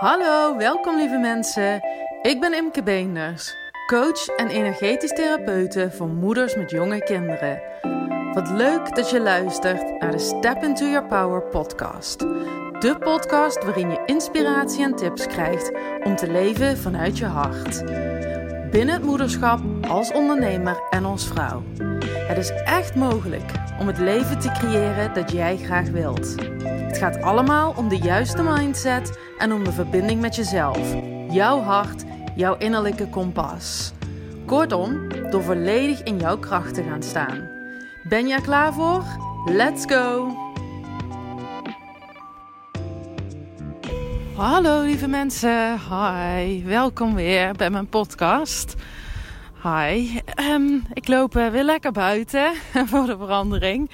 Hallo, welkom lieve mensen. Ik ben Imke Beenders, coach en energetisch therapeute voor moeders met jonge kinderen. Wat leuk dat je luistert naar de Step Into Your Power podcast. De podcast waarin je inspiratie en tips krijgt om te leven vanuit je hart. Binnen het moederschap, als ondernemer en als vrouw. Het is echt mogelijk om het leven te creëren dat jij graag wilt. Het gaat allemaal om de juiste mindset en om de verbinding met jezelf, jouw hart, jouw innerlijke kompas. Kortom, door volledig in jouw kracht te gaan staan. Ben er klaar voor? Let's go! Hallo lieve mensen, hi, welkom weer bij mijn podcast. Hi, ehm, ik loop uh, weer lekker buiten voor de verandering.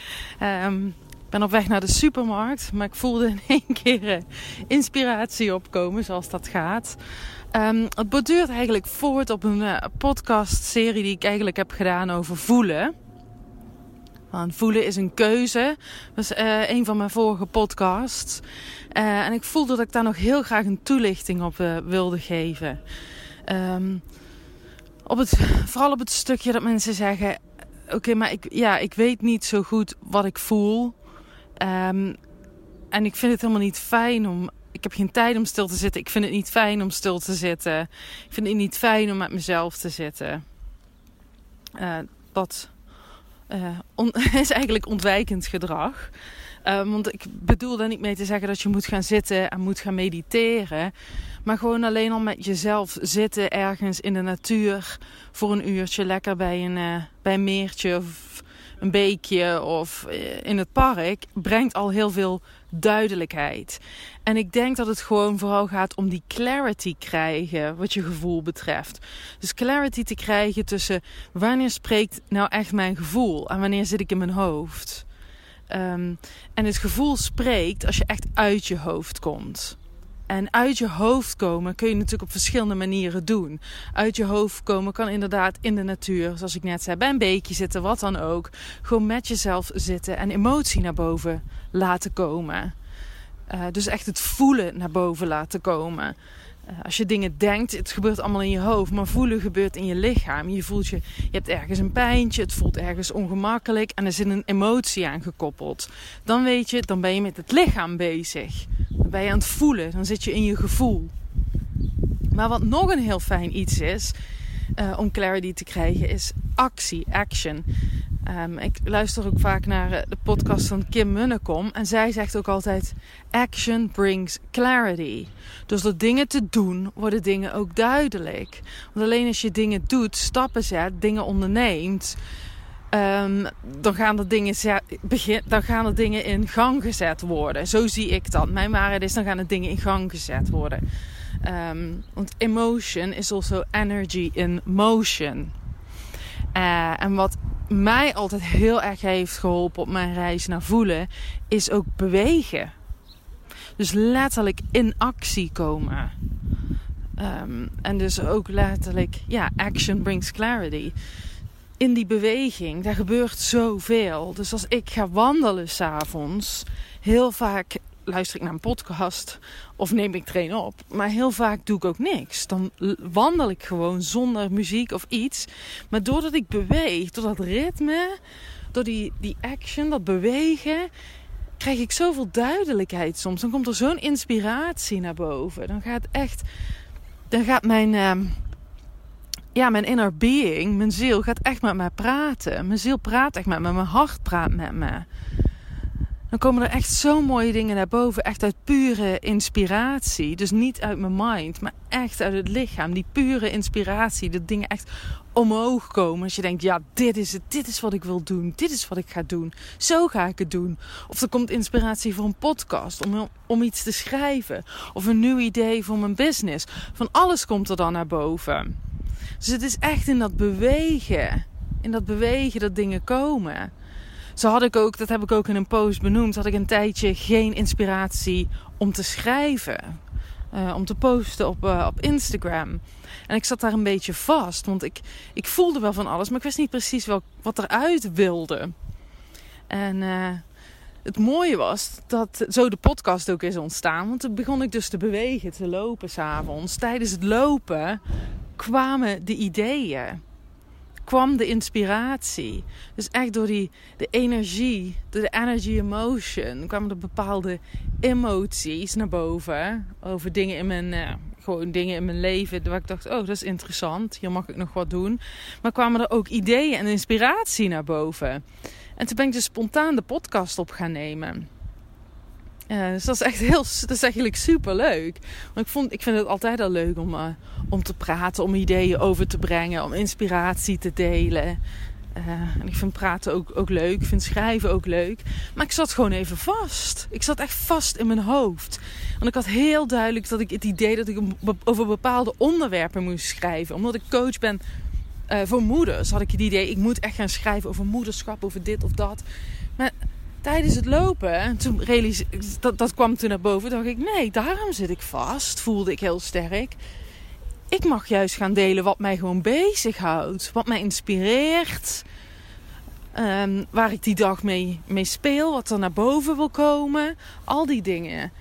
Um, ik ben op weg naar de supermarkt, maar ik voelde in één keer uh, inspiratie opkomen, zoals dat gaat. Um, het borduurt eigenlijk voort op een uh, podcastserie die ik eigenlijk heb gedaan over voelen. Voelen is een keuze. Dat is een van mijn vorige podcasts. En ik voelde dat ik daar nog heel graag een toelichting op wilde geven. Um, op het, vooral op het stukje dat mensen zeggen: Oké, maar ik, ja, ik weet niet zo goed wat ik voel. Um, en ik vind het helemaal niet fijn om. Ik heb geen tijd om stil te zitten. Ik vind het niet fijn om stil te zitten. Ik vind het niet fijn om met mezelf te zitten. Uh, dat on, is eigenlijk ontwijkend gedrag. Um, want ik bedoel daar niet mee te zeggen dat je moet gaan zitten en moet gaan mediteren. Maar gewoon alleen al met jezelf zitten ergens in de natuur voor een uurtje. Lekker bij een, uh, bij een meertje of een beekje of uh, in het park. Brengt al heel veel duidelijkheid. En ik denk dat het gewoon vooral gaat om die clarity krijgen wat je gevoel betreft. Dus clarity te krijgen tussen wanneer spreekt nou echt mijn gevoel en wanneer zit ik in mijn hoofd. Um, en het gevoel spreekt als je echt uit je hoofd komt. En uit je hoofd komen kun je natuurlijk op verschillende manieren doen. Uit je hoofd komen kan inderdaad in de natuur, zoals ik net zei, bij een beekje zitten, wat dan ook. Gewoon met jezelf zitten en emotie naar boven laten komen. Uh, dus echt het voelen naar boven laten komen. Uh, als je dingen denkt, het gebeurt allemaal in je hoofd, maar voelen gebeurt in je lichaam. Je voelt je, je hebt ergens een pijntje, het voelt ergens ongemakkelijk en er zit een emotie aan gekoppeld. Dan weet je, dan ben je met het lichaam bezig. Dan ben je aan het voelen, dan zit je in je gevoel. Maar wat nog een heel fijn iets is, uh, om clarity te krijgen, is actie, action. Um, ik luister ook vaak naar de podcast van Kim Munnekom. En zij zegt ook altijd: Action brings clarity. Dus door dingen te doen, worden dingen ook duidelijk. Want alleen als je dingen doet, stappen zet, dingen onderneemt. Um, dan, gaan er dingen begin, dan gaan er dingen in gang gezet worden. Zo zie ik dat. Mijn waarheid is: dan gaan er dingen in gang gezet worden. Um, want emotion is also energy in motion. Uh, en wat mij altijd heel erg heeft geholpen op mijn reis naar voelen, is ook bewegen. Dus letterlijk in actie komen. Um, en dus ook letterlijk, ja, action brings clarity. In die beweging, daar gebeurt zoveel. Dus als ik ga wandelen s'avonds, heel vaak luister ik naar een podcast of neem ik trainen op. Maar heel vaak doe ik ook niks. Dan wandel ik gewoon zonder muziek of iets. Maar doordat ik beweeg, door dat ritme, door die, die action, dat bewegen, krijg ik zoveel duidelijkheid soms. Dan komt er zo'n inspiratie naar boven. Dan gaat echt, dan gaat mijn, uh, ja, mijn inner being, mijn ziel, gaat echt met mij praten. Mijn ziel praat echt met me, mijn hart praat met me dan komen er echt zo mooie dingen naar boven. Echt uit pure inspiratie. Dus niet uit mijn mind, maar echt uit het lichaam. Die pure inspiratie. Dat dingen echt omhoog komen. Als je denkt, ja, dit is het. Dit is wat ik wil doen. Dit is wat ik ga doen. Zo ga ik het doen. Of er komt inspiratie voor een podcast. Om, om iets te schrijven. Of een nieuw idee voor mijn business. Van alles komt er dan naar boven. Dus het is echt in dat bewegen. In dat bewegen dat dingen komen. Zo had ik ook, dat heb ik ook in een post benoemd, had ik een tijdje geen inspiratie om te schrijven. Uh, om te posten op, uh, op Instagram. En ik zat daar een beetje vast, want ik, ik voelde wel van alles, maar ik wist niet precies wel, wat eruit wilde. En uh, het mooie was dat zo de podcast ook is ontstaan. Want toen begon ik dus te bewegen, te lopen s'avonds. Tijdens het lopen kwamen de ideeën. Kwam de inspiratie. Dus echt door die, de energie, door de energy emotion, kwamen er bepaalde emoties naar boven. Over dingen in mijn, uh, gewoon dingen in mijn leven. Waar ik dacht, oh, dat is interessant. Hier mag ik nog wat doen. Maar kwamen er ook ideeën en inspiratie naar boven. En toen ben ik dus spontaan de podcast op gaan nemen. Dus dat is echt heel, dat is eigenlijk super leuk. Want ik, vond, ik vind het altijd al leuk om, uh, om te praten, om ideeën over te brengen, om inspiratie te delen. Uh, en ik vind praten ook, ook leuk, ik vind schrijven ook leuk. Maar ik zat gewoon even vast. Ik zat echt vast in mijn hoofd. Want ik had heel duidelijk dat ik het idee dat ik over bepaalde onderwerpen moest schrijven. Omdat ik coach ben uh, voor moeders had ik het idee, ik moet echt gaan schrijven over moederschap, over dit of dat. Maar tijdens het lopen, toen dat, dat kwam toen naar boven, dacht ik, nee, daarom zit ik vast. Voelde ik heel sterk. Ik mag juist gaan delen wat mij gewoon bezighoudt, wat mij inspireert. Um, waar ik die dag mee, mee speel, wat er naar boven wil komen. Al die dingen.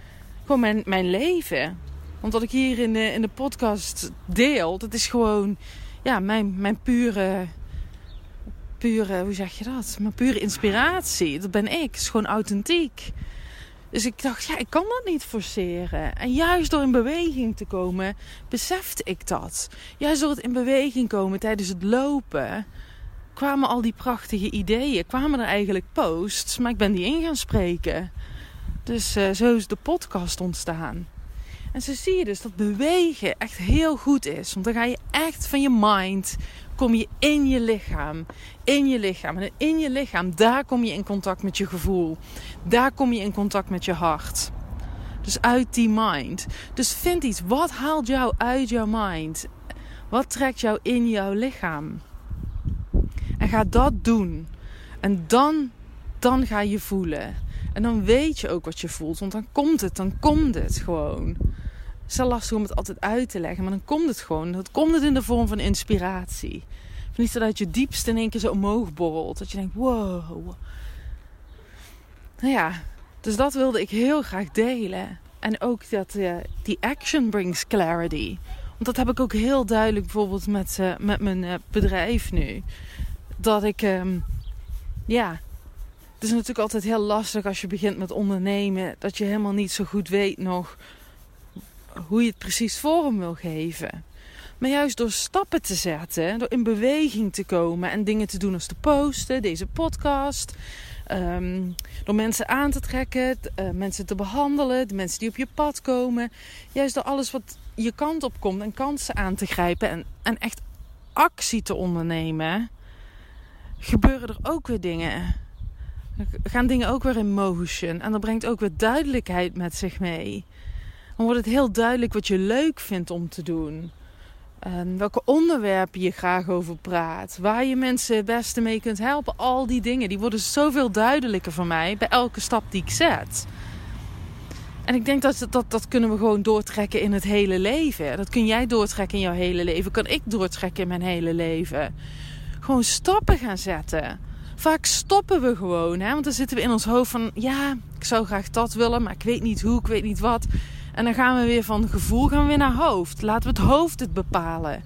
Gewoon mijn, mijn leven. Want wat ik hier in de, in de podcast deel, dat is gewoon ja, mijn, mijn pure, pure, hoe zeg je dat? Mijn pure inspiratie. Dat ben ik. Het is gewoon authentiek. Dus ik dacht, ja, ik kan dat niet forceren. En juist door in beweging te komen, besefte ik dat. Juist door het in beweging komen tijdens het lopen, kwamen al die prachtige ideeën. Kwamen er eigenlijk posts, maar ik ben die in gaan spreken. Dus uh, zo is de podcast ontstaan. En zo zie je dus dat bewegen echt heel goed is. Want dan ga je echt van je mind, kom je in je lichaam. In je lichaam. En in je lichaam, daar kom je in contact met je gevoel. Daar kom je in contact met je hart. Dus uit die mind. Dus vind iets. Wat haalt jou uit jouw mind? Wat trekt jou in jouw lichaam? En ga dat doen. En dan, dan ga je voelen. En dan weet je ook wat je voelt. Want dan komt het, dan komt het gewoon. Het is wel lastig om het altijd uit te leggen, maar dan komt het gewoon. Dan komt het in de vorm van inspiratie. Of niet dat je diepste in één keer zo omhoog borrelt. Dat je denkt, wow. Nou ja, dus dat wilde ik heel graag delen. En ook dat uh, die action brings clarity. Want dat heb ik ook heel duidelijk bijvoorbeeld met, uh, met mijn uh, bedrijf nu. Dat ik, um, ja, het is natuurlijk altijd heel lastig als je begint met ondernemen. Dat je helemaal niet zo goed weet nog hoe je het precies vorm wil geven. Maar juist door stappen te zetten, door in beweging te komen en dingen te doen als te posten, deze podcast. Ehm, door mensen aan te trekken, uh, mensen te behandelen, de mensen die op je pad komen. Juist door alles wat je kant op komt en kansen aan te grijpen en, en echt actie te ondernemen, gebeuren er ook weer dingen. gaan dingen ook weer in motion en dat brengt ook weer duidelijkheid met zich mee dan wordt het heel duidelijk wat je leuk vindt om te doen. En welke onderwerpen je graag over praat. Waar je mensen het beste mee kunt helpen. Al die dingen die worden zoveel duidelijker voor mij bij elke stap die ik zet. En ik denk dat, dat dat kunnen we gewoon doortrekken in het hele leven. Dat kun jij doortrekken in jouw hele leven. Kan ik doortrekken in mijn hele leven. Gewoon stappen gaan zetten. Vaak stoppen we gewoon. Hè? Want dan zitten we in ons hoofd van... Ja, ik zou graag dat willen, maar ik weet niet hoe, ik weet niet wat. En dan gaan we weer van gevoel gaan we weer naar hoofd. Laten we het hoofd het bepalen.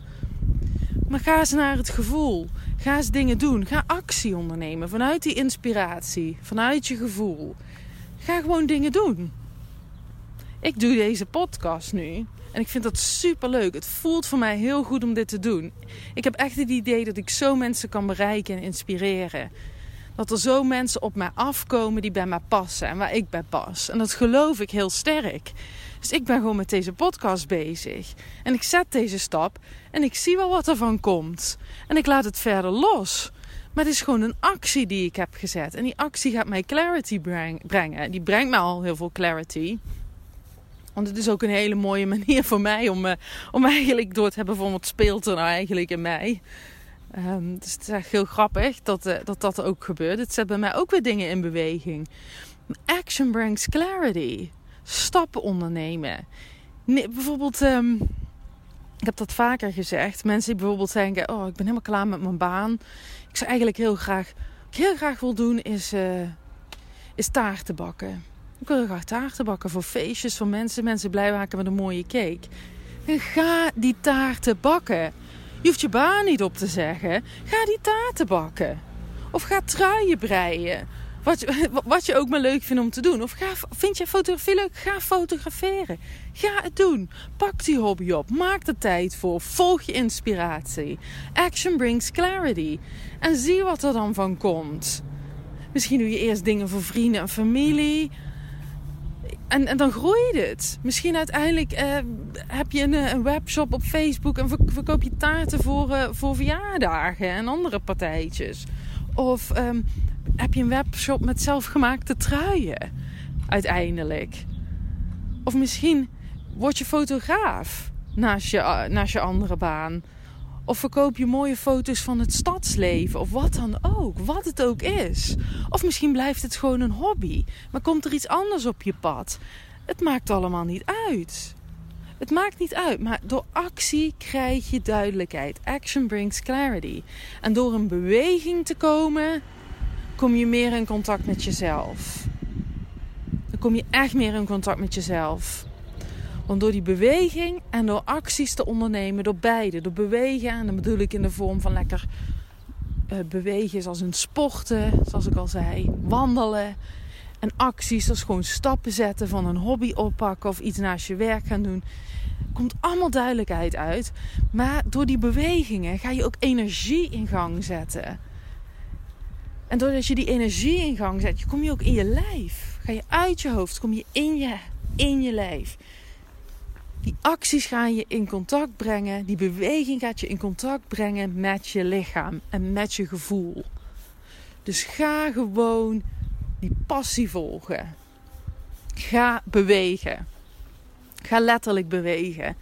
Maar ga eens naar het gevoel. Ga eens dingen doen. Ga actie ondernemen vanuit die inspiratie, vanuit je gevoel. Ga gewoon dingen doen. Ik doe deze podcast nu en ik vind dat super leuk. Het voelt voor mij heel goed om dit te doen. Ik heb echt het idee dat ik zo mensen kan bereiken en inspireren. Dat er zo mensen op mij afkomen die bij mij passen en waar ik bij pas. En dat geloof ik heel sterk. Dus ik ben gewoon met deze podcast bezig. En ik zet deze stap en ik zie wel wat er van komt. En ik laat het verder los. Maar het is gewoon een actie die ik heb gezet. En die actie gaat mij clarity brengen. Die brengt mij al heel veel clarity. Want het is ook een hele mooie manier voor mij om, uh, om eigenlijk door te hebben van wat speelt er nou eigenlijk in mij. Um, dus het is echt heel grappig dat, uh, dat dat ook gebeurt. Het zet bij mij ook weer dingen in beweging. Action brings clarity stappen ondernemen. Bijvoorbeeld, um, ik heb dat vaker gezegd. Mensen die bijvoorbeeld denken: Oh, ik ben helemaal klaar met mijn baan. Ik zou eigenlijk heel graag, wat ik heel graag wil doen, is, uh, is taarten bakken. Ik wil graag taarten bakken voor feestjes, voor mensen. Mensen blij maken met een mooie cake. En ga die taarten bakken. Je hoeft je baan niet op te zeggen. Ga die taarten bakken. Of ga truien breien. Wat, wat je ook maar leuk vindt om te doen. Of ga, vind je fotografie leuk? Ga fotograferen. Ga het doen. Pak die hobby op. Maak er tijd voor. Volg je inspiratie. Action brings clarity. En zie wat er dan van komt. Misschien doe je eerst dingen voor vrienden en familie. En, en dan groeit het. Misschien uiteindelijk eh, heb je een, eh, een, webshop op Facebook en verkoop je taarten voor, uh, voor verjaardagen en andere partijtjes. Of um, heb je een webshop met zelfgemaakte truien uiteindelijk. Of misschien word je fotograaf naast je, naast je andere baan. Of verkoop je mooie foto's van het stadsleven. Of wat dan ook. Wat het ook is. Of misschien blijft het gewoon een hobby. Maar komt er iets anders op je pad. Het maakt allemaal niet uit. Het maakt niet uit. Maar door actie krijg je duidelijkheid. Action brings clarity. En door een beweging te komen, kom je meer in contact met jezelf. Dan kom je echt meer in contact met jezelf. Want door die beweging en door acties te ondernemen, door beide, door bewegen, en dan bedoel ik in de vorm van lekker uh, bewegen, zoals een sporten, zoals ik al zei, wandelen. En acties, zoals gewoon stappen zetten van een hobby oppakken of iets naast je werk gaan doen. Komt allemaal duidelijkheid uit. Maar door die bewegingen ga je ook energie in gang zetten. En doordat je die energie in gang zet, kom je ook in je lijf. Ga je uit je hoofd, kom je in je, in je lijf. Die acties gaan je in contact brengen. Die beweging gaat je in contact brengen met je lichaam en met je gevoel. Dus ga gewoon die passie volgen. Ga bewegen. Ga letterlijk bewegen.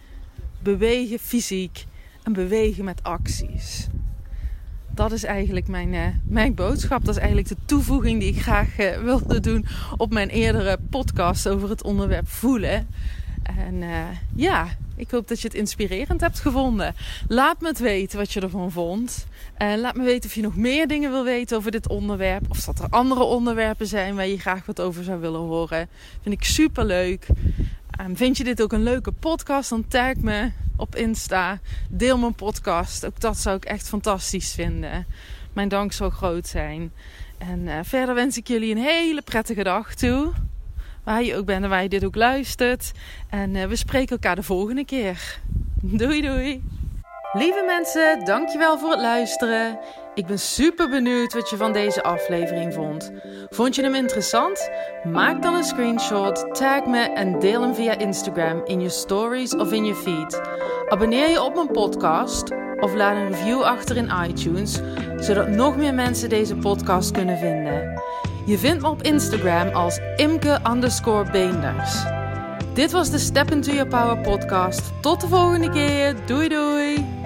Bewegen fysiek en bewegen met acties. Dat is eigenlijk mijn, uh, mijn boodschap. Dat is eigenlijk de toevoeging die ik graag uh, wilde doen op mijn eerdere podcast over het onderwerp voelen. En uh, ja, ik hoop dat je het inspirerend hebt gevonden. Laat me het weten wat je ervan vond. En laat me weten of je nog meer dingen wil weten over dit onderwerp. Of dat er andere onderwerpen zijn waar je graag wat over zou willen horen. Vind ik super leuk. Um, vind je dit ook een leuke podcast? Dan tag me op Insta. Deel mijn podcast. Ook dat zou ik echt fantastisch vinden. Mijn dank zal groot zijn. En uh, verder wens ik jullie een hele prettige dag toe waar je ook bent en waar je dit ook luistert. En uh, we spreken elkaar de volgende keer. Doei doei! Lieve mensen, dankjewel voor het luisteren. Ik ben super benieuwd wat je van deze aflevering vond. Vond je hem interessant? Maak dan een screenshot, tag me en deel hem via Instagram in je stories of in je feed. Abonneer je op mijn podcast of laat een review achter in iTunes, zodat nog meer mensen deze podcast kunnen vinden. Je vindt me op Instagram als imke beenders. Dit was de Step Into Your Power podcast. Tot de volgende keer. Doei doei!